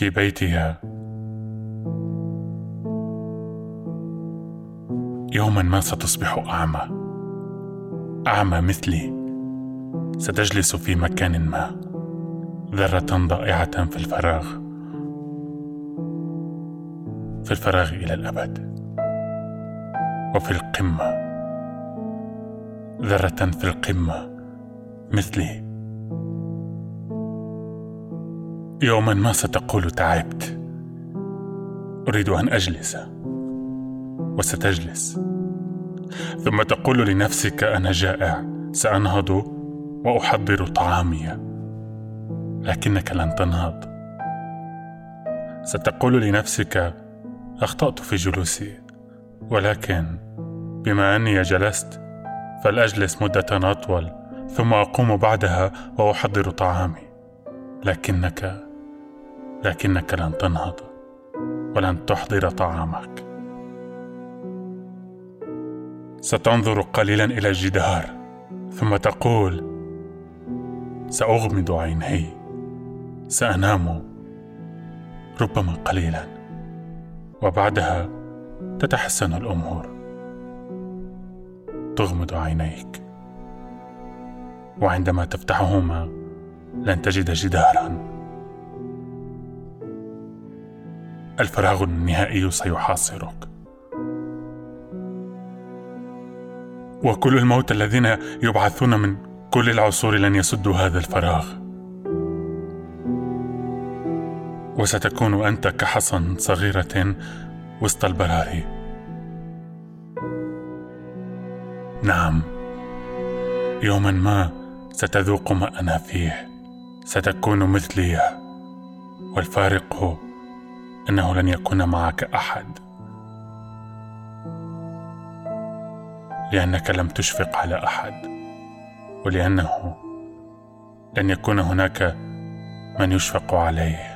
في بيتها. يوما ما ستصبح أعمى. أعمى مثلي. ستجلس في مكان ما. ذرة ضائعة في الفراغ. في الفراغ إلى الأبد. وفي القمة. ذرة في القمة. مثلي. يوما ما ستقول تعبت. أريد أن أجلس. وستجلس. ثم تقول لنفسك أنا جائع. سأنهض وأحضر طعامي. لكنك لن تنهض. ستقول لنفسك أخطأت في جلوسي. ولكن بما أني جلست فلأجلس مدة أطول ثم أقوم بعدها وأحضر طعامي. لكنك لكنك لن تنهض ولن تحضر طعامك. ستنظر قليلا إلى الجدار ثم تقول سأغمض عيني سأنام ربما قليلا. وبعدها تتحسن الأمور. تغمض عينيك. وعندما تفتحهما لن تجد جدارا. الفراغ النهائي سيحاصرك. وكل الموتى الذين يبعثون من كل العصور لن يسدوا هذا الفراغ. وستكون أنت كحصى صغيرة وسط البراري. نعم. يوما ما ستذوق ما أنا فيه. ستكون مثلي. والفارق إنه لن يكون معك أحد. لأنك لم تشفق على أحد ولأنه لن يكون هناك من يشفق عليه.